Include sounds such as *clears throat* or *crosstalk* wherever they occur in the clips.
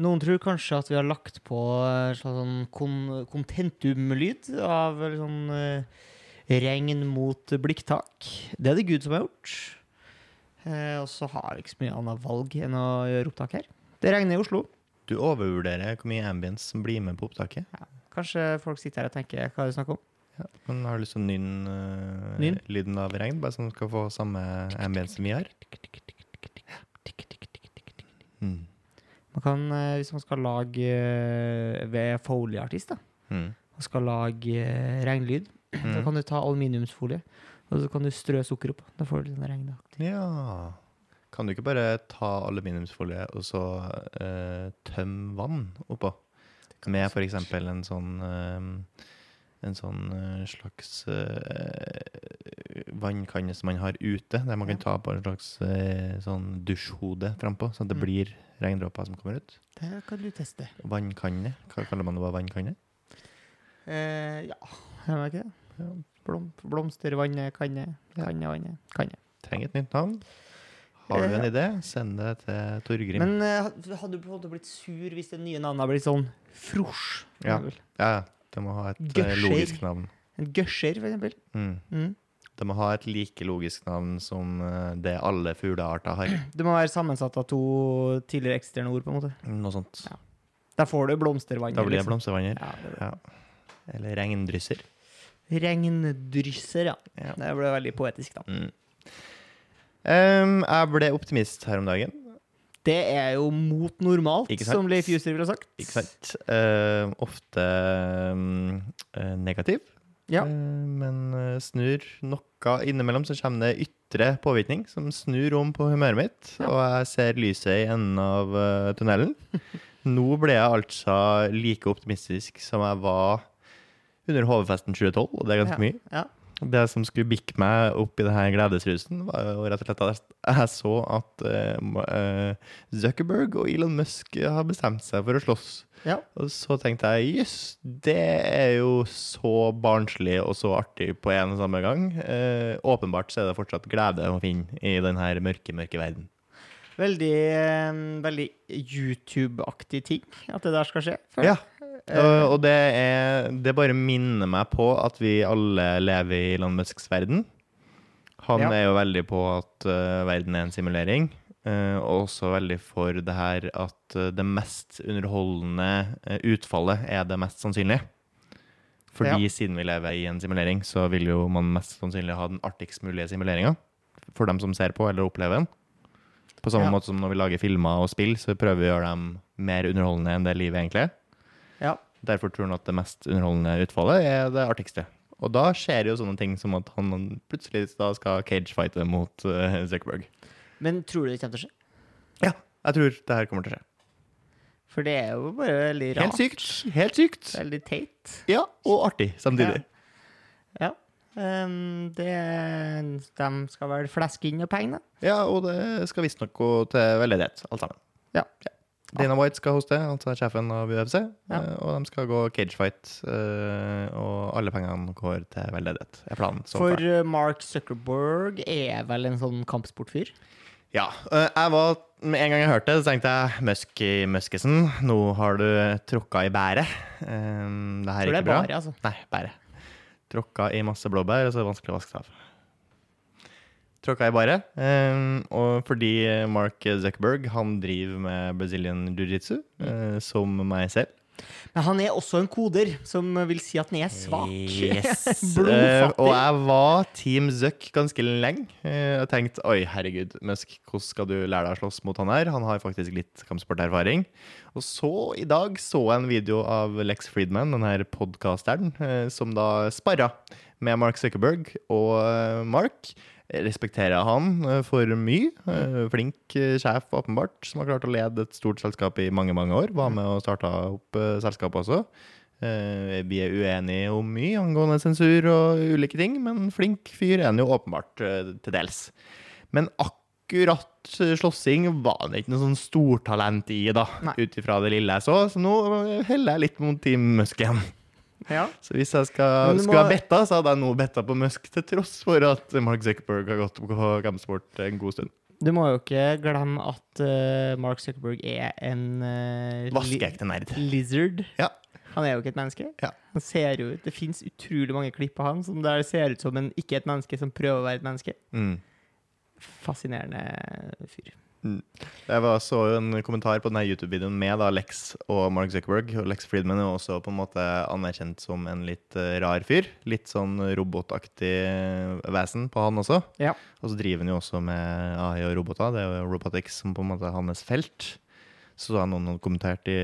Noen tror kanskje at vi har lagt på sånn kontentumlyd av sånn eh, regn mot blikktak. Det er det Gud som har gjort. Eh, og så har vi ikke så mye annet valg enn å gjøre opptak her. Det regner i Oslo. Du overvurderer hvor mye ambience som blir med på opptaket. Kanskje folk sitter her og tenker hva er det snakk om? Men har du lyst til å nynne uh, Nynn? lyden av regn, bare så du skal få samme ambience som vi har? Mm. Man kan, eh, hvis man skal lage eh, ved folieartist, da, Mm. og skal lage eh, regnlyd, så da kan du ta aluminiumsfolie, og så kan du strø sukker opp. Da får du litt sånn regnaktig. Ja Kan du ikke bare ta aluminiumsfolie og så uh, tømme vann oppå? Med f.eks. en sånn uh, En sånn slags eh, vannkanne som man har ute, der man kan ta på en slags eh, sånn dusjhode frampå, så det Mm. blir regndråper som kommer ut. Det kan du teste. Vannkanne. Hva kaller man det? bare vannkanne? Eh, ja, jeg vet ikke det? Ja. Blom, blomstervannet, kanne, kannevannet, kanne. Trenger et nytt navn. Har du en Eh, idé, send det til Torgrim. Men eh, hadde du på en måte blitt sur hvis det nye navnet hadde blitt sånn Frosj? Ja. ja, det må ha et Gøsjer. Logisk navn. En gusher, for eksempel. Mm. Mm. Det må ha et like logisk navn som eh, det alle fuglearter har. *clears throat* Det må være sammensatt av to tidligere eksisterende ord, på en måte. Noe sånt. Ja. Der får du blomstervanger Da blir det liksom. blomstervanner. Ja, det det. Ja. Eller regndrysser. Regndrysser, ja. Ja. Det ble veldig poetisk, da. Mm. Um, jeg ble optimist her om dagen, Det er jo mot normalt, som Leif Juster ville sagt. ikke sant? Uh, ofte um, negativ, Ja. Eh, men eh, snur noe innimellom, så kommer det ytre påvirkning som snur om på humøret mitt, Ja. og jeg ser lyset i enden av eh, tunnelen. *laughs* Nå ble jeg altså like optimistisk som jeg var under HV-festen 2012, og det er ganske mye. Ja. Det som skulle bikke meg opp i denne gledesrusen, var jo rett og slett at jeg så at eh, eh, Zuckerberg og Elon Musk har bestemt seg for å slåss. Ja. Og så tenkte jeg jøss, det er jo så barnslig og så artig på en og samme gang. Eh, åpenbart så er det fortsatt glede å finne i denne mørke, mørke verden. Veldig, eh, veldig YouTube-aktig ting at det der skal skje. føler Ja. Jeg. Og, og det, er, det bare minner meg på at vi alle lever i Elon Musks verden. Han Ja. er jo veldig på at uh, verden er en simulering. eh, og også veldig for det her at uh, det mest underholdende uh, utfallet er det mest sannsynlige. Fordi siden vi lever i en simulering, så vil jo man mest sannsynlig ha den artigst mulige simuleringa. For dem som ser på eller opplever den. På samme Ja. måte som når vi lager filmer og spill, så prøver vi å gjøre dem mer underholdende enn det livet egentlig er. Ja. Derfor tror han at det mest underholdende utfallet er det artigste. Og da skjer jo sånne ting som at han plutselig da skal cagefighte mot uh, Zuckerberg. Men tror du det kommer til å skje? Ja, jeg tror det her kommer til å skje. For det er jo bare veldig rart. Helt sykt. Helt sykt. Veldig teit. Ja, og artig samtidig. Ja. Um, det, de skal vel fleske inn noe penger, da. Ja, og det skal visstnok gå til veldedighet, alt sammen. Ja. Ja. Dana White skal hoste, altså sjefen av UFC, Ja. eh, og de skal gå cagefight, eh, og alle pengene går til veldedighet. er planen. så For far. uh, Mark Zuckerberg er vel en sånn kampsportfyr? Ja. eh, Jeg var, med en gang jeg hørte det, så tenkte jeg Musk i Muskesen, nå har du tråkka i bæret. Det her er ikke bra. bare, altså. Nei, bæret. Tråkka i masse blåbær, og så er det vanskelig å vaske det av. Tråkka i bare. Um, og fordi Mark Zuckerberg han driver med Brazilian jiu-jitsu, eh, som meg selv. Men han er også en koder, som vil si at han er svak. Yes. *laughs* Eh, og jeg var Team Zuck ganske lenge. Uh, Jeg tenkte oi, herregud, Musk, hvordan skal du lære deg å slåss mot han her? Han har faktisk litt kampsporterfaring. Og så i dag så jeg en video av Lex Friedman, den her podkasteren, uh, som da sparra med Mark Zuckerberg. Og eh, Mark respekterer han eh, for mye. Eh, Flink eh, sjef, åpenbart, som har klart å lede et stort selskap i mange, mange år. Var med og starta opp selskapet også. Vi er uenige om mye angående sensur og ulike ting, men flink fyr er han jo åpenbart til dels. Men akkurat slåssing var han ikke noe sånn stortalent i, da, ut ifra det lille jeg så. Så nå heller jeg litt mot Team Musk igjen. Ja. Så hvis jeg skal, må... skulle ha betta, så hadde jeg nå betta på Musk, til tross for at Mark Zuckerberg har gått på kampsport en god stund. Du må jo ikke glemme at uh, Mark Zuckerberg er en uh, Vaskeekte nerd. lizard. Ja. Han er jo ikke et menneske. Ja. Han ser jo ut Det fins utrolig mange klipp av han som der ser ut som en ikke et menneske som prøver å være et menneske. Mm. Fascinerende fyr. Jeg var, så jo en kommentar på denne YouTube-videoen med da Lex og Mark Zuckerberg. Og Lex Friedman er også på en måte anerkjent som en litt eh, rar fyr. Litt sånn robotaktig vesen på han også. Ja. Og så driver han jo også med AI og roboter. Det er jo robotics som på en måte er hans felt. Så da noen hadde kommentert i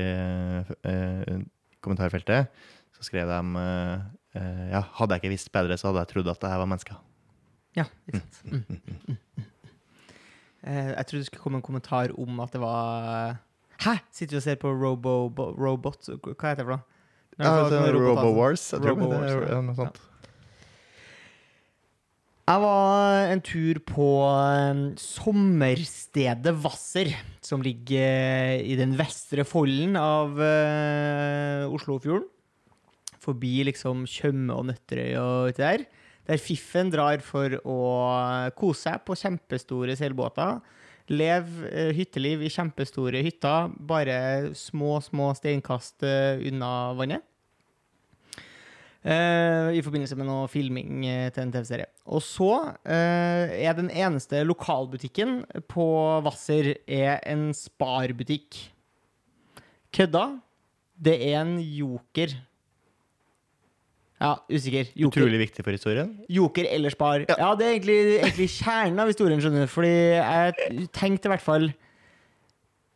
eh, kommentarfeltet, så skrev de eh, eh, Ja, hadde jeg ikke visst bedre, så hadde jeg trodd at det her var mennesker. Ja, ikke sant. Mm. Mm. Mm. Eh, jeg trodde det skulle komme en kommentar om at det var Hæ?! Sitter vi og ser på Robo, bo, Robot Hva heter det for noe? Ja, RoboWars, jeg tror Robo det er noe sånt. Jeg var en tur på eh, sommerstedet Hvasser, som ligger eh, i den vestre folden av uh, Oslofjorden. Forbi liksom Tjøme og Nøtterøy og uti der. Der fiffen drar for å kose seg på kjempestore seilbåter. Lev eh, hytteliv i kjempestore hytter, bare små, små steinkast eh, unna vannet. Uh, I forbindelse med noe filming til en TV-serie. Og så uh, er den eneste lokalbutikken på Hvasser er en Spar-butikk. Kødda? Det er en Joker. Ja, usikker. Joker, Utrolig viktig for historien. Joker eller Spar. Ja, det er egentlig, egentlig kjernen av historien, skjønner du. Fordi jeg tenkte i hvert fall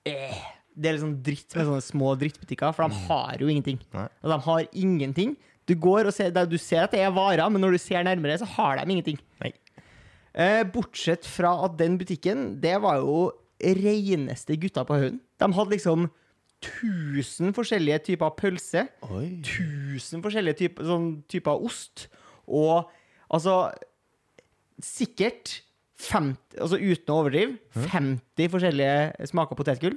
eh, Det er litt sånn dritt med sånne små drittbutikker, for de har jo ingenting. Nei. Og de har ingenting. Du går og ser, du ser at det er varer, men når du ser nærmere, så har de ingenting. Eh, bortsett fra at den butikken, det var jo reneste gutta på haugen. De hadde liksom 1000 forskjellige typer pølse. Oi. 1000 forskjellige typer, sånn typer ost. Og altså Sikkert 50, altså uten å overdrive, 50 forskjellige smaker potetgull.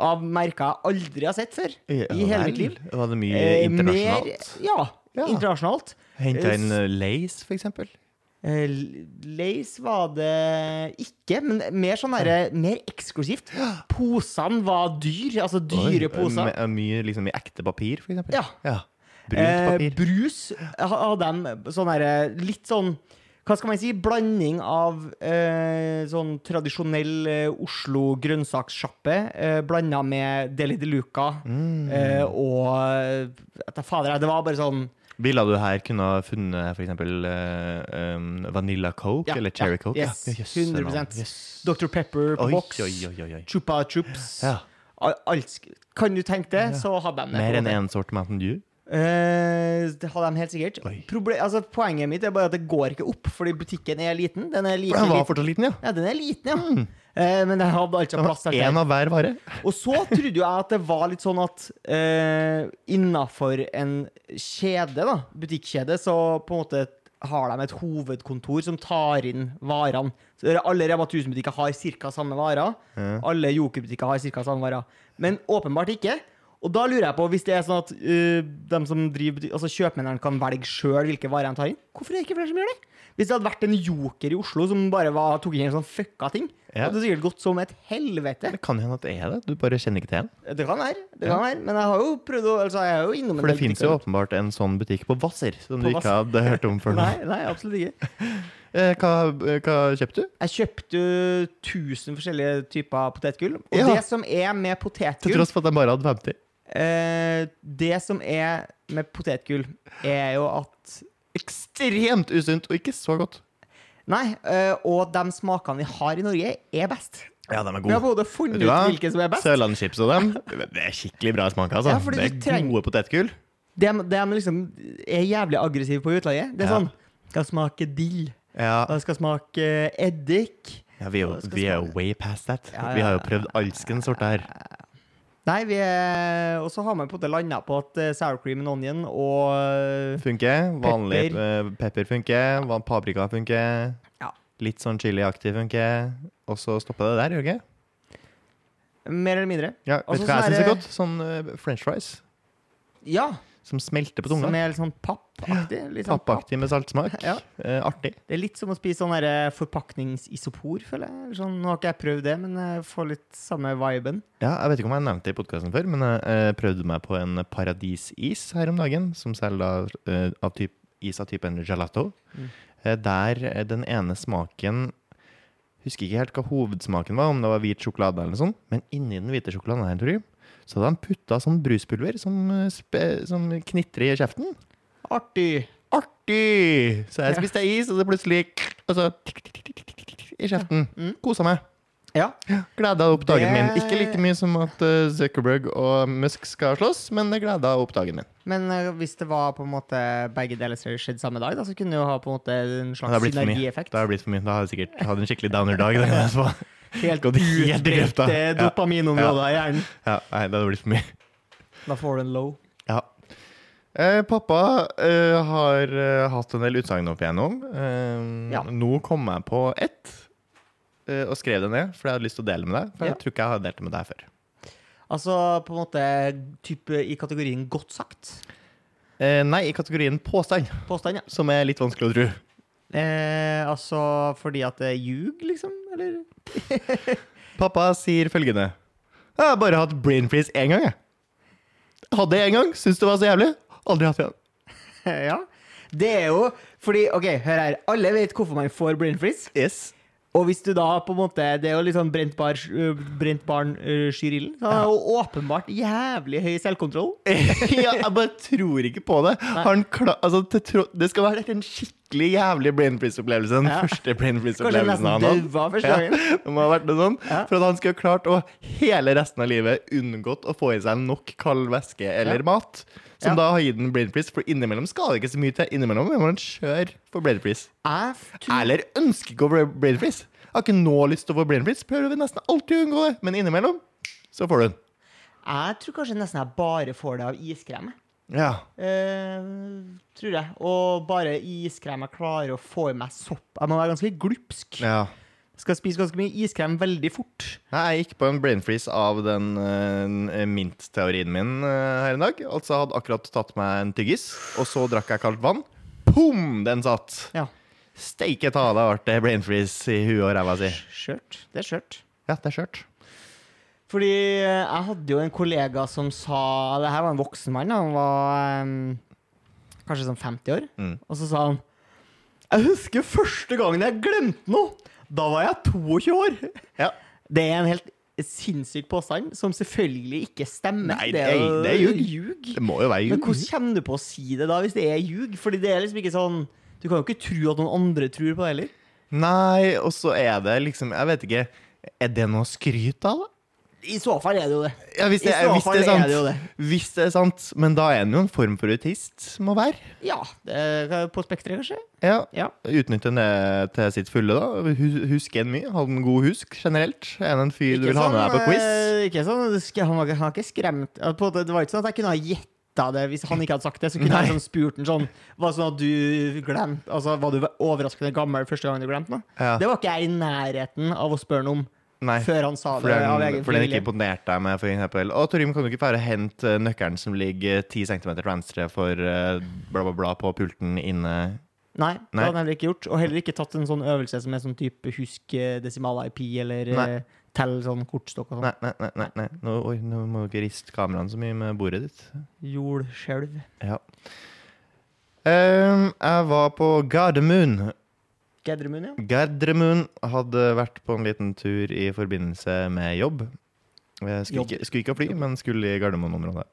Av merker jeg aldri har sett før i hele mitt liv. Var det mye Eh, internasjonalt? Mer, ja, Ja. internasjonalt. Henta inn uh, Lace, for eksempel? Eh, Lace var det ikke, men mer sånn der, Mer eksklusivt. Posene var dyr, altså dyre Oi, poser. med- Mye liksom i ekte papir, for eksempel? Ja. Brunt Eh, papir. brus hadde de sånn derre Litt sånn hva skal man si? Blanding av eh, sånn tradisjonell eh, Oslo grønnsakssjappe eh, blanda med Deli de Luca Mm. eh, og eh, fader, det var bare sånn Ville du her kunne ha funnet for eksempel uh, um, Vanilla Coke Ja, eller Cherry ja, Coke? yes, Ja, yes, 100%. Yes. Dr. Pepper på boks. Chupa Chups. Ja. Alt, kan du tenke det, så hadde de det. Mer enn enn en sort Mountain Dew? Eh, det hadde de helt sikkert. Proble altså, poenget mitt er bare at det går ikke opp, fordi butikken er liten. Den er like For den var fortsatt liten, ja. Ja, den er liten, ja. Eh, men den hadde altså plass til Én av hver vare. Og så trodde jeg at det var litt sånn at uh, innafor en kjede, da, butikkjede, så på en måte har de et hovedkontor som tar inn varene. Så alle Rema 1000-butikker har ca. samme varer. Ja. Alle Joker-butikker har ca. samme varer. Men åpenbart ikke. Og da lurer jeg på, hvis det er sånn at uh, de som driver altså kjøpmennene kan velge sjøl hvilke varer de tar inn, hvorfor er det ikke flere som gjør det? Hvis det hadde vært en joker i Oslo som bare var, tok inn en sånn fucka ting, Ja. hadde det sikkert gått som et helvete. Det kan hende at det er det. Du bare kjenner ikke til den. Det kan være. det kan være Men jeg har jo prøvd å altså, Jeg er jo innom For det finnes fins jo åpenbart en sånn butikk på Hvasser som På du ikke Vasser. hadde hørt om før nå. Nei, nei, absolutt ikke. *laughs* Eh, Hva, hva kjøpte du? Jeg kjøpte jo 1000 forskjellige typer potetgull. Og Ja. det som er med potetgull Til tross for at jeg bare hadde 50. eh, Det som er med potetgull, er jo at Ekstremt usunt og ikke så godt. Nei, eh, og de smakene vi har i Norge, er best. Ja, de er Vi har gode. både funnet ut hvilke som er best. Sørlandschips og dem, det er skikkelig bra smak. altså. Ja, det er trenger- gode potetgull. De, de liksom er jævlig aggressive på utlaget. Det er Ja. sånn Skal smake dill. Ja, Det skal smake eddik. ja vi, er jo, vi er way past that. Ja, Vi har jo prøvd alskens sorter her. Nei, vi er Og så har man på en måte landa på at eh, sour cream and onion og eh, Funker. Vanlig Pepper. eh, pepper funker. Paprika funker. Ja. Litt sånn chiliaktig funker. Og så stopper det der, gjør det ikke? Mer eller mindre. Ja, vet du hva jeg syns er godt? Sånn french fries. Ja. Som smelter på Som er litt sånn pappaktig. Litt sånn papp. Pappaktig med saltsmak. Ja. Eh, artig. Det er litt som å spise sånn der forpakningsisopor, føler jeg. Sånn, nå har ikke jeg prøvd det, men jeg får litt samme viben. Ja, jeg vet ikke om jeg har nevnt det i podkasten før, men jeg eh, prøvde meg på en paradisis her om dagen, som selger eh, av typ, is av typen gelato. Mm. Eh, der eh, den ene smaken Husker ikke helt hva hovedsmaken var, om det var hvit sjokolade eller noe sånt, men inni den hvite sjokoladen her, tror jeg, så hadde han putta sånn bruspulver som, eh, som knitrer i kjeften. Artig! Artig! Så jeg spiste is, og så plutselig Og så tikk, tikk, tikk, tikk, tikk, tikk, i kjeften. Mm. Kosa meg. Ja. Gleda opp dagen Det- min. Ikke like mye som at eh, Zuckerberg og Musk skal slåss, men det gleda opp dagen min. Men eh, hvis det var på en måte begge deler som skjedde samme dag, da, så kunne det jo ha på en måte en slags synergieffekt. Det har blitt for mye. Da har jeg sikkert hatt en skikkelig downer-dag. Helt utbredte Ja. dopaminområder i hjernen. Ja, nei, det hadde blitt for mye. Da får du en low. Ja. Eh, pappa eh, har eh, hatt en del utsagn opp igjennom. Eh, Ja. Nå kom jeg på ett, eh, og skrev det ned, for jeg hadde lyst til å dele med deg. For Ja. jeg tror ikke jeg har delt det med deg før. Altså på en måte type i kategorien godt sagt. Eh, nei, i kategorien påstand, Påstand, ja. som er litt vanskelig å tro. Eh, altså fordi at det ljug, liksom? Eller? *laughs* Pappa sier følgende. Jeg har bare hatt brain freeze én gang, jeg. Hadde jeg én gang, syntes det var så jævlig. Aldri hatt igjen. *laughs* ja. Det er jo fordi OK, hør her. Alle vet hvorfor man får brain freeze. Yes. Og hvis du da på en måte Det er jo litt sånn brent, bar, øh, brent barn uh, skyr ilden. Så han har jo åpenbart jævlig høy selvkontroll. *laughs* ja, jeg bare tror ikke på det. Han kla altså, det skal være en skikkelig jævlig brain freeze-opplevelse. Den Ja. første brain freeze-opplevelsen han hadde. Ja, *laughs* det må ha vært noe sånn. Ja. For at han skulle ha klart å hele resten av livet unngått å få i seg nok kald væske eller mat. Som da har gitt den brain freeze, for innimellom skal det ikke så mye til. Innimellom må man kjøre for brain freeze. Eller ønsker ikke å få brain freeze. Jeg har ikke nå lyst til å få brain freeze. Prøver nesten alltid å unngå det. Men innimellom så får du den. Jeg tror kanskje nesten jeg bare får det av iskrem. Ja. Uh, tror jeg. Og bare iskrem jeg klarer å få i meg sopp. Jeg må være ganske glupsk. ja. Skal spise ganske mye iskrem veldig fort. Jeg gikk på en brain freeze av den uh, mint-teorien min uh, her i dag. Altså hadde akkurat tatt meg en tyggis, og så drakk jeg kaldt vann. Pum! Den satt. Ja. Steike ta, det ble brain freeze i huet og ræva si. Skjørt. Det er skjørt. Ja, det er skjørt. Fordi eh, jeg hadde jo en kollega som sa Det her var en voksen mann. Han var um, kanskje sånn 50 år. Mm. Og så sa han Jeg husker første gangen jeg glemte noe. Da var jeg 22 år. Ja. Det er en helt sinnssyk påstand, som selvfølgelig ikke stemmer. Nei, det er- det er ljug. ljug. Det må jo være Men ljug. hvordan kommer du på å si det da, hvis det er ljug? Fordi det er liksom ikke sånn Du kan jo ikke tro at noen andre tror på det heller. Nei, og så er det liksom Jeg vet ikke. Er det noe å skryte av, da? I så fall er det jo det. Ja, hvis det, hvis det sant. det det. Hvis det er sant. Men da er han jo en form for autist, må være. Ja, det på spekteret, kanskje. Ja. Ja. Utnytte det til sitt fulle, da. Hu- Huske en mye. Hadde en god husk generelt. Er han en fyr du vil ha med deg på quiz? eh, Ikke sånn, han, var, ikke- ikke skremt Det var ikke sånn at jeg kunne ha gjetta det hvis han ikke hadde sagt det. Så kunne Nei. jeg sånn spurt han sånn Var det sånn at du glemte Altså, var du overraskende gammel første gang du glemte noe? Ja. Det var ikke jeg i nærheten av å spørre han om Nei. før han sa det av egen for den ikke imponerte deg med, f.eks.. Å, Torgrim, kan du ikke bare hente nøkkelen som ligger 10 cm til venstre for eh, bla, bla, bla på pulten inne Nei, det Nei. hadde han heller ikke gjort. Og heller ikke tatt en sånn øvelse som er sånn type husk eh, desimal-IP eller Nei. eh, tell sånn kortstokk og sånn. Nei, nei. nei, nei. Nå, oi, nå må du ikke riste kameraene så mye med bordet ditt. Jordskjelv. Ja. Um, jeg var på Gardermoen. Gedremun, ja. Gardermoen hadde vært på en liten tur i forbindelse med jobb. Skulle, Jobb. ikke, skulle ikke ha fly, men skulle i Gardermoen-området.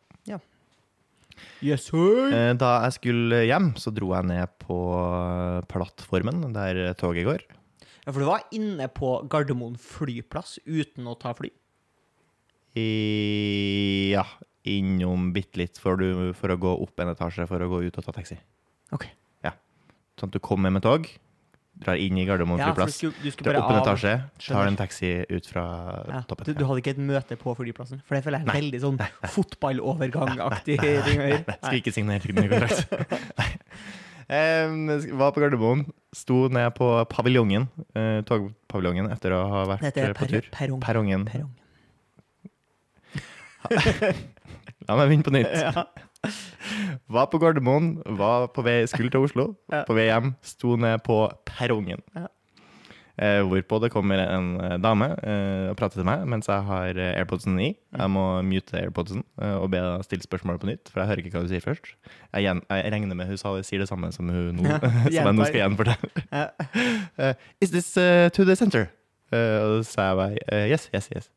Yes, sir. Eh, Da jeg skulle hjem, så dro jeg ned på plattformen der toget går. Ja, for du var inne på Gardermoen flyplass uten å ta fly. I, ja, innom bitte litt for, du, for å gå opp en etasje for å gå ut og ta taxi. Ok. Sånn at du kommer med tog, drar inn i Gardermoen Ja, flyplass, du skulle, du skulle drar opp en etasje, tar en taxi ut fra Ja, toppen. du, du hadde ikke et møte på flyplassen? For det føler jeg er Nei. veldig sånn *laughs* fotballovergang-aktig Nei, ting å gjøre. Jeg skal ikke signere kontrakt. *laughs* Nei. Em, var på Gardermoen, sto ned på paviljongen, uh, togpaviljongen, etter å ha vært Dette er på per, tur. perrong. Perrongen. Perrongen. *laughs* La meg begynne på nytt. Ja. Var på Gardermoen, var på vei, skulle til Oslo. *laughs* Ja. På vei hjem, sto ned på perrongen. Ja. Eh, hvorpå det kommer en eh, dame eh, og prater til meg mens jeg har eh, airpodsen i. Jeg må mute airpodsen eh, og be henne stille spørsmålet på nytt, for jeg hører ikke hva hun sier først. Jeg, gjen, jeg regner med hun sa, sier det samme som hun nå, Ja, *laughs* som jeg nå skal gjenfortelle. Ja. uh, *laughs* is this uh, to the center? Uh, og så sa jeg bare eh, yes, yes, yes.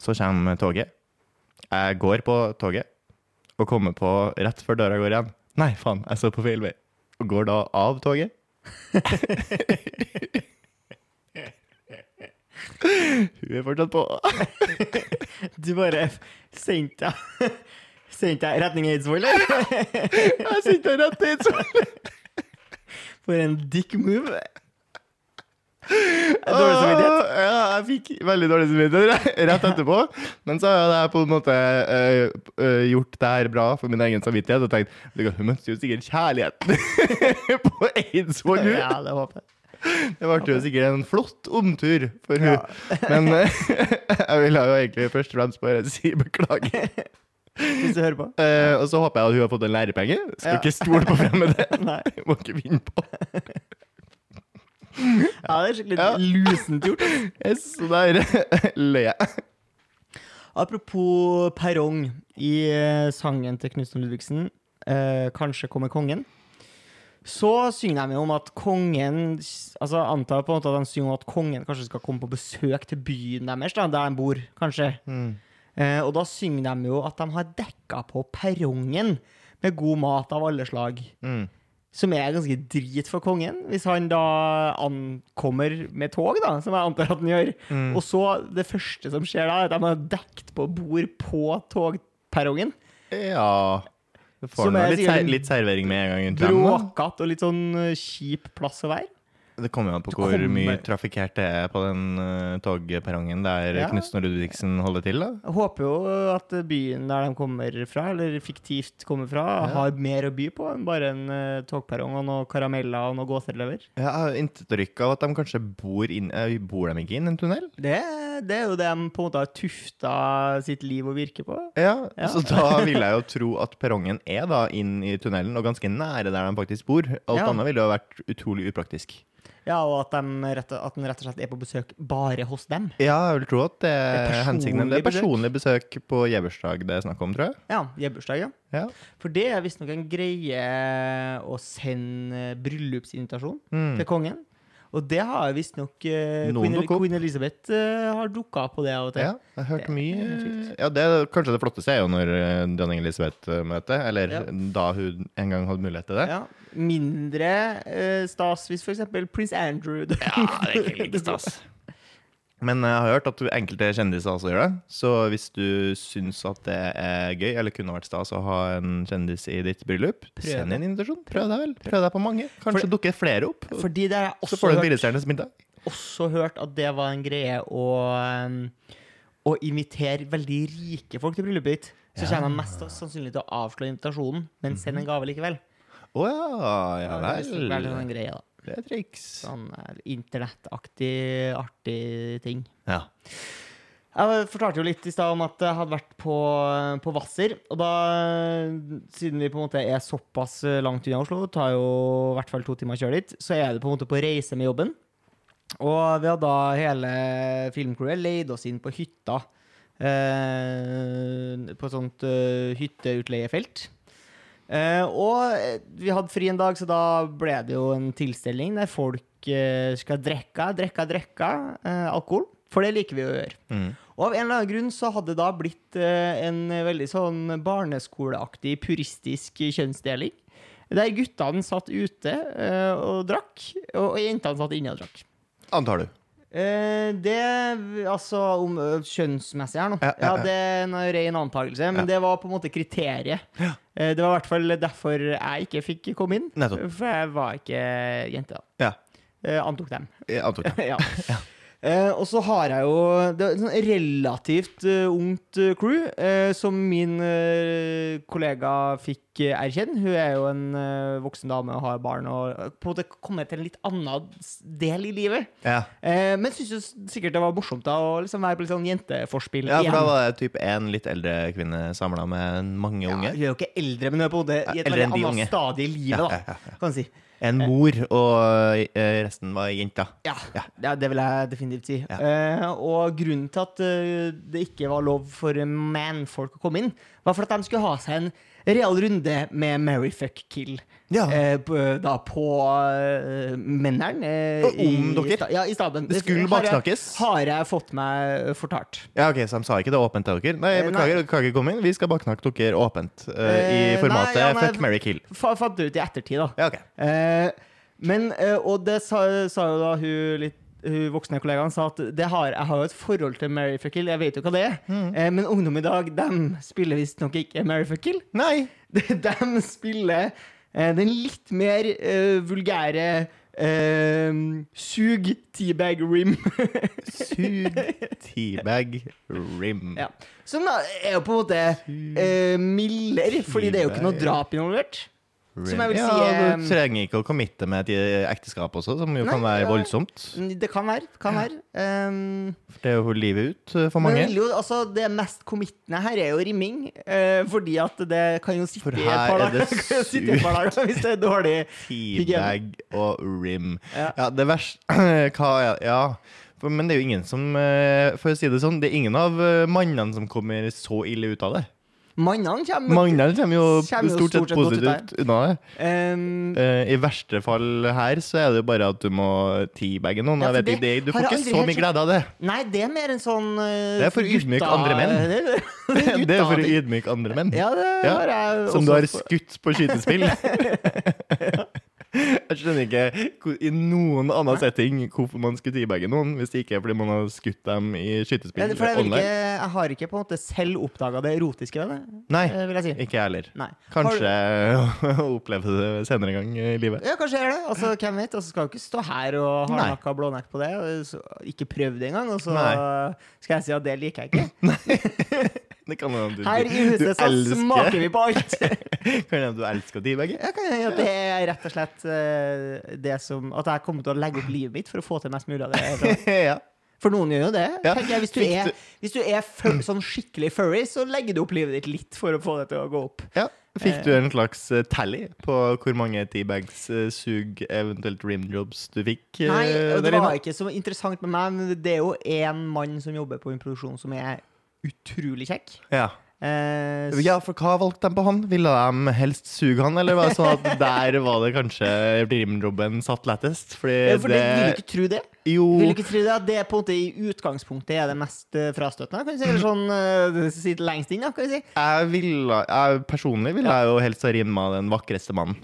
Så kommer toget. Jeg går på toget og kommer på rett før døra går igjen. Nei, faen, jeg står på feil vei. Og går da av toget. *laughs* Hun er fortsatt på. *laughs* Du bare *laughs* sendte deg Sendte jeg retning Eidsvoll, eller? Jeg sitter rett til Eidsvoll. For en dick move. *laughs* Dårlig samvittighet. Ja, jeg fikk veldig dårlig samvittighet *laughs* rett etterpå. Men så har jeg på en måte uh, gjort det her bra for min egen samvittighet og tenkt "Vet du hva, hun møtte jo sikkert kjærligheten *laughs* på Eidsvoll. hun." Ja, det håper jeg. Det ble jo sikkert en flott omtur for hun. Ja. Men eh, jeg ville jo egentlig først og fremst bare si beklager. Hvis du hører på. Uh, og så håper jeg at hun har fått en lærepenge. Skal Ja. ikke stole på fremmede. Må ikke vinne på. Ja, det er skikkelig Ja. lusent gjort. Yes, så der løy jeg. Apropos perrong i eh, sangen til Knutsen Ludvigsen, eh, 'Kanskje kommer kongen', så synger de om at kongen Altså antar på en måte at de synger om at kongen kanskje skal komme på besøk til byen deres, da, der de bor, kanskje. Eh, og da synger de jo at de har dekka på perrongen med god mat av alle slag. Mm. Som er ganske drit for kongen, hvis han da ankommer med tog, da, som jeg antar at han gjør. Mm. Og så, det første som skjer da, er at de har dekt på bord på togperrongen. Ja Du får nå litt, ser, litt servering med en gang. Bråkete og litt sånn kjip plass å være. Det kommer jo an på hvor kommer- mye trafikkert det er på den uh, togperrongen der Ja. Knutsen og Ludvigsen holder til. da. Jeg håper jo at byen der de kommer fra, eller fiktivt kommer fra, Ja. har mer å by på enn bare en uh, togperrong og noen karameller og noe gåselever. Jeg har inntrykk av at de kanskje bor inn uh, Bor de ikke inn i en tunnel? Det, det er jo det de på en måte har tufta sitt liv og virke på. Ja, Ja. Så da *laughs* vil jeg jo tro at perrongen er da inn i tunnelen, og ganske nære der de faktisk bor. Alt annet ville jo vært utrolig upraktisk. Ja, og at, de rett, at den rett og slett er på besøk bare hos dem. Ja, jeg vil tro at det Det er hensikten. Det er personlig besøk på Gjeversdag det er snakk om, tror jeg. Ja, Gjebursdag, ja. Ja. For det er visstnok en greie å sende bryllupsinvitasjon Mm. til kongen. Og det har visstnok uh, Queen. Queen Elizabeth uh, har dukka på det av og til. Ja, jeg har hørt Det mye. Ja, det er kanskje det flotteste er jo når eh, dronning Elisabeth møter, eller Ja. da hun en gang hadde mulighet til det. Ja. Mindre uh, stas hvis f.eks. prins Andrew Ja, det er ikke like *laughs* stas. Men jeg har hørt at enkelte kjendiser også gjør det. Så hvis du syns at det er gøy, eller kunne vært stas å ha en kjendis i ditt bryllup, Prøv send en invitasjon. Prøv deg vel. Prøv deg på mange. Kanskje For- dukker flere opp. Fordi det er Så får du en firestjerners middag. også hørt at det var en greie å, å invitere veldig rike folk til bryllupet ditt. Så Ja. kommer de mest sannsynlig til å avslå invitasjonen, men send en gave likevel. Å ja, ja Det er visstnok sånn greie, da. Det er triks. Sånn eh, internettaktig, artig ting. Ja. Jeg fortalte jo litt i stad om at jeg hadde vært på, på Hvasser. Og da, siden vi på en måte er såpass langt unna Oslo, tar jo i hvert fall to timer å kjøre dit, så er det på en måte på reise med jobben. Og vi hadde da hele filmcrewet leid oss inn på hytta. Eh, på et sånt uh, hytteutleiefelt. Eh, og eh, vi hadde fri en dag, så da ble det jo en tilstelning der folk uh, skal drikke, drikke, drikke uh, alkohol. For det liker vi å gjøre. Mm. Og av en eller annen grunn så hadde det da blitt en veldig sånn barneskoleaktig, puristisk kjønnsdeling. Der guttene satt ute og drakk, og jentene satt inne og drakk. Antar du. Eh, det Altså om kjønnsmessig her nå. Ja, Ja, ja, det er en ren antakelse, men det var på en måte kriteriet. Eh, det var i hvert fall derfor jeg ikke fikk komme inn. Nettopp. For jeg var ikke jente, da. Ja. Eh, antok dem. Antok dem. *laughs* ja. Eh, og så har jeg jo Det er et sånn relativt uh, ungt uh, crew, eh, som min uh, kollega fikk erkjenne. Hun er jo en voksen dame og har barn og på en måte kommet til en litt annen del i livet. Ja. Eh, men syntes sikkert det var morsomt da å liksom være på litt sånn jenteforspill ja, for da var det typ en litt eldre kvinne samla med mange Ja, unge. hun er jo ikke eldre, men hun er på en måte i et veldig annet stadie i livet, Ja, da, ja, ja, ja. kan du si. En mor, og eh, resten var jenter. Ja, Ja. ja, det vil jeg definitivt si. Ja. Eh, og grunnen til at eh, det ikke var lov for manfolk å komme inn, var for at de skulle ha seg en real runde med Mary Fuck Kill. Ja. Eh, da på uh, menneren. eh, om i dere? Ja, i staben. Det skulle har baksnakkes. Har jeg fått meg fortalt. Ja, ok, Så de sa ikke det åpent til dere? Nei, Eh, beklager, dere kan ikke komme inn. Vi skal baksnakke dere åpent. eh, I formatet nei, ja, nei, fuck, marry, kill. Fa- Fant det ut i ettertid, da. Ja, ok. Eh, men, og det sa, sa jo da hun litt voksne kollegaen sa at det har, jeg har jo et forhold til Mary Fuck Kill, jeg vet jo hva det er. Mm. Eh, men ungdom i dag, de spiller visstnok ikke Mary Fuck Kill. Nei. *laughs* De, de spiller eh, den litt mer eh, vulgære eh, Sug teabag rim. *laughs* Sug teabag rim. ja. Som da er jo på en måte eh, mildere, fordi det er jo ikke noe drap involvert. Som jeg vil ja, si eh, Du trenger ikke å committe med et ekteskap også, som jo kan være ja. voldsomt. Det kan være. Kan være. Um, For det er jo livet ut eh, for mange. jo, altså, det mest committende her er jo rimming. Uh, fordi at *laughs* det kan jo sitte i et par er det dager kan jo sitte i et par dager hvis det er dårlig. Teabag og rim. Ja. Ja, det verste *clears throat* Hva er Ja. For, men det er jo ingen som eh, For å si det sånn, det er ingen av mannene som kommer så ille ut av det. Mannene kommer Mannene kommer jo Kommer stort sett positivt unna um, uh, I verste fall her så er det jo bare at du må teabagge noen. Ja, det, det Du får ikke så mye glede av det. Nei, det er mer en sånn uh, Det er for å ydmyke andre menn. *laughs* Det, *laughs* det, er for å ydmyke andre menn. Ja, det Ja, har jeg Som du har skutt på skytespill. *laughs* Jeg skjønner ikke hvor- i noen annen setting hvorfor man skulle teabagge noen, hvis det ikke er fordi man har skutt dem i skytespill For jeg, ikke, jeg har ikke på en måte selv oppdaga det erotiske ved det, Nei, eh, vil jeg si. ikke jeg heller. Nei. Kanskje *laughs* oppleve det senere en gang i livet. Ja, kanskje jeg gjør det. Altså, hvem vet? Altså, skal jo ikke stå her og ha Nei. noe blånekk på det. og ikke prøvd det engang, og så Nei. skal jeg si at det liker jeg ikke. *laughs* Det kan hende du, Her i huset så elsker, smaker vi på alt. *laughs* Kan hende du elsker de begge. Jeg kan hende at det er rett og slett uh, det som At jeg kommer til å legge opp livet mitt for å få til mest mulig av det. *laughs* ja. For noen gjør jo det. Ja. jeg. Hvis du er, hvis du er fur, sånn skikkelig furry, så legger du opp livet ditt litt for å få det til å gå opp. ja. Fikk du en slags eh, tally på hvor mange T-bags, sug, eventuelt rimjobs du fikk? eh, Nei, det var ikke så interessant med meg, men det er jo én mann som jobber på en produksjon som er utrolig kjekk. Ja. Eh, Ja, for hva valgte de på han? Ville de helst suge han, eller var det sånn at *laughs* der var det kanskje rimjobben satt lettest? Fordi Ja, for det, vil du ikke tro det? Jo Vil du ikke tro det at det på en måte i utgangspunktet er det mest eh, frastøtende? Kan du si, eller sånn *laughs* uh, Sitte lengst inn, kan du si. jeg, ville, jeg Personlig ville jeg jo helst ha rimma den vakreste mannen.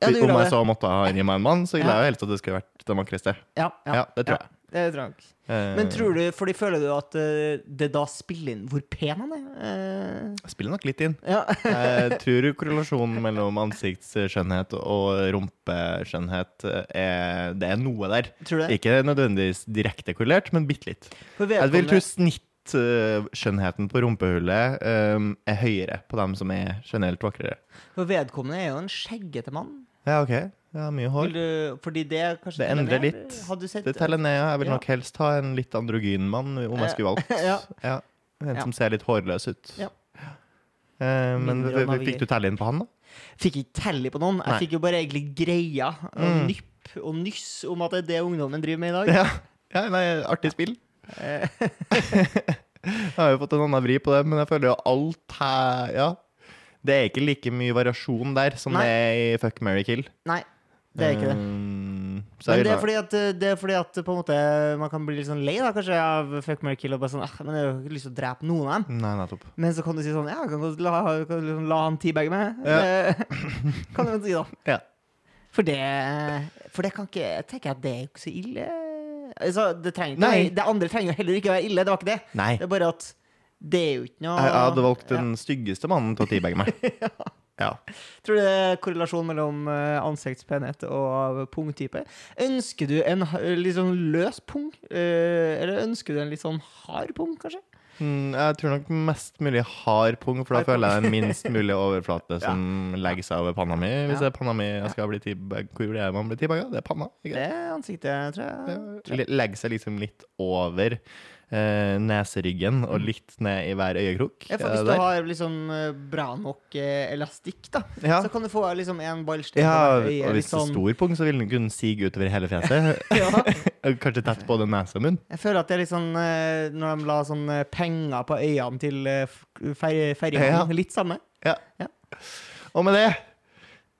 Ja, Om jeg så måtte ha rimma en mann, så ville jeg jo helst at det skulle vært den vakreste. Ja, ja, Ja, det tror jeg. Det tror jeg. nok. Eh, Men tror du, fordi føler du at eh, det da spiller inn hvor pen han er? Eh, Jeg spiller nok litt inn. ja. Jeg *laughs* tror korrelasjonen mellom ansiktsskjønnhet og rumpeskjønnhet er Det er noe der. Tror du det? Ikke nødvendigvis direkte korrelert, men bitte litt. For Jeg vil tro snittskjønnheten på rumpehullet um, er høyere på dem som er generelt vakrere. for vedkommende er jo en skjeggete mann. Ja, OK. Ja, mye hår. du, fordi det kanskje Det endrer litt. Du sett Det teller ned. ja. Jeg vil nok helst ha en litt androgyn mann, om jeg skulle valgt. *laughs* Ja. Ja. En som ser litt hårløs ut. Ja. Eh, men fikk du telle inn på han, da? Fikk ikke telle på noen. Jeg Nei. fikk jo bare egentlig greia Mm. nypp og nyss om at det er det ungdommen driver med i dag. Ja, ja nei, artig spill. Eh, *laughs* Jeg har jo fått en annen vri på det, men jeg føler jo alt her Ja. Det er ikke like mye variasjon der som Nei. det er i Fuck, marry, kill. Nei, det er ikke det. Um, så Men det er fordi at, det er fordi at på en måte, man kan bli litt sånn lei da, kanskje av fuck, Mary kill og bare sånn ah, Men jeg har jo ikke lyst til å drepe noen av dem. Nei, nettopp. Men så kan du si sånn Ja, kan du la, kan liksom la han teabagge meg. Ja. Eh, kan du si, da. Ja. For det For det kan ikke Jeg tenker at det er jo ikke så ille. Altså, det, trenger Nei. det andre trenger jo heller ikke å være ille. Det var ikke det. Nei. Det er bare at det er jo ikke noe Jeg, hadde valgt den styggeste mannen til å teabagge meg. *laughs* ja. Tror du det er korrelasjon mellom eh, ansiktspenhet og pungtype? Ønsker du en litt sånn løs pung? Eh, eller ønsker du en litt sånn hard pung, kanskje? Mm, jeg tror nok mest mulig hard pung, for da føler jeg den minst mulig overflate *laughs* som legger seg over panna mi. Hvis Ja. det er panna mi jeg skal bli teabag, hvor det man blir teabaga? Det er panna. Ikke? Det er ansiktet, tror jeg. Le- Legger seg liksom litt over eh, neseryggen og litt ned i hver øyekrok. Ja, for hvis du har liksom eh, bra nok eh, elastikk, da, ja. så kan du få liksom en ballstein ja, øye. og hvis det er sånn, stor pung, så vil den kunne sige utover hele fjeset. *laughs* *laughs* Kanskje tett både nese og munn. Jeg føler at det er litt sånn eh, når de la sånn eh, penger på øynene til eh, f- fer. Ja. *laughs* Litt samme. Og med det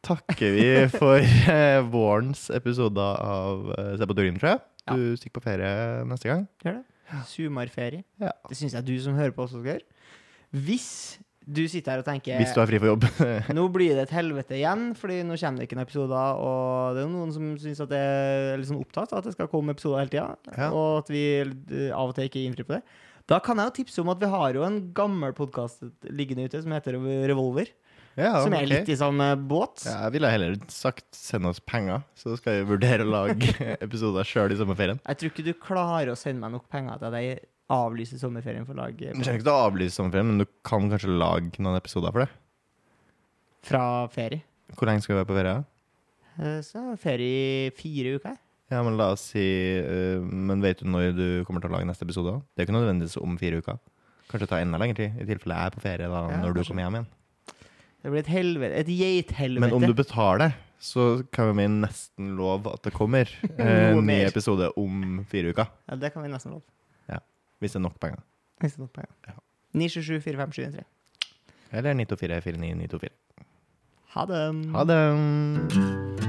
takker vi for eh, vårens episoder av eh, Se på turen, tror jeg. Du stikker på ferie neste gang. Gjør det. Sumarferie. Ja. Det syns jeg du som hører på også skal gjøre. Hvis du sitter her og tenker Hvis du er fri for jobb. *laughs* Nå blir det et helvete igjen, Fordi nå kommer det ikke noen episoder. Og det er noen som syns at det er litt sånn opptatt av at det skal komme episoder hele tida. Ja. Og at vi eh, av og til ikke innfrir på det. Da kan jeg jo tipse om at vi har jo en gammel podkast liggende ute som heter Revolver. Ja, som er okay. litt i sånn båt. Ja, jeg ville heller sagt send oss penger, så skal vi vurdere å lage *laughs* episoder sjøl i sommerferien. Jeg tror ikke du klarer å sende meg nok penger til at jeg avlyser sommerferien for å lage Du trenger ikke å avlyse sommerferien, men du kan kanskje lage noen episoder for det. fra ferie. Hvor lenge skal vi være på ferie? Eh, Så ferie i fire uker. Ja, men la oss si uh, Men vet du når du kommer til å lage neste episode? Det er ikke nødvendigvis om fire uker. Kanskje ta enda lengre tid, i tilfelle jeg er på ferie da, Ja, når du kommer hjem igjen. Det blir et helvete. Et geithelvete. Men om du betaler, så kan vi nesten love at det kommer *laughs* eh, en ny episode om fire uker. Ja, det kan vi nesten love. Hvis det er nok penger. Hvis det er nok penger. Ja. 977 457 Eller 924 49 924. Ha det. Ha det!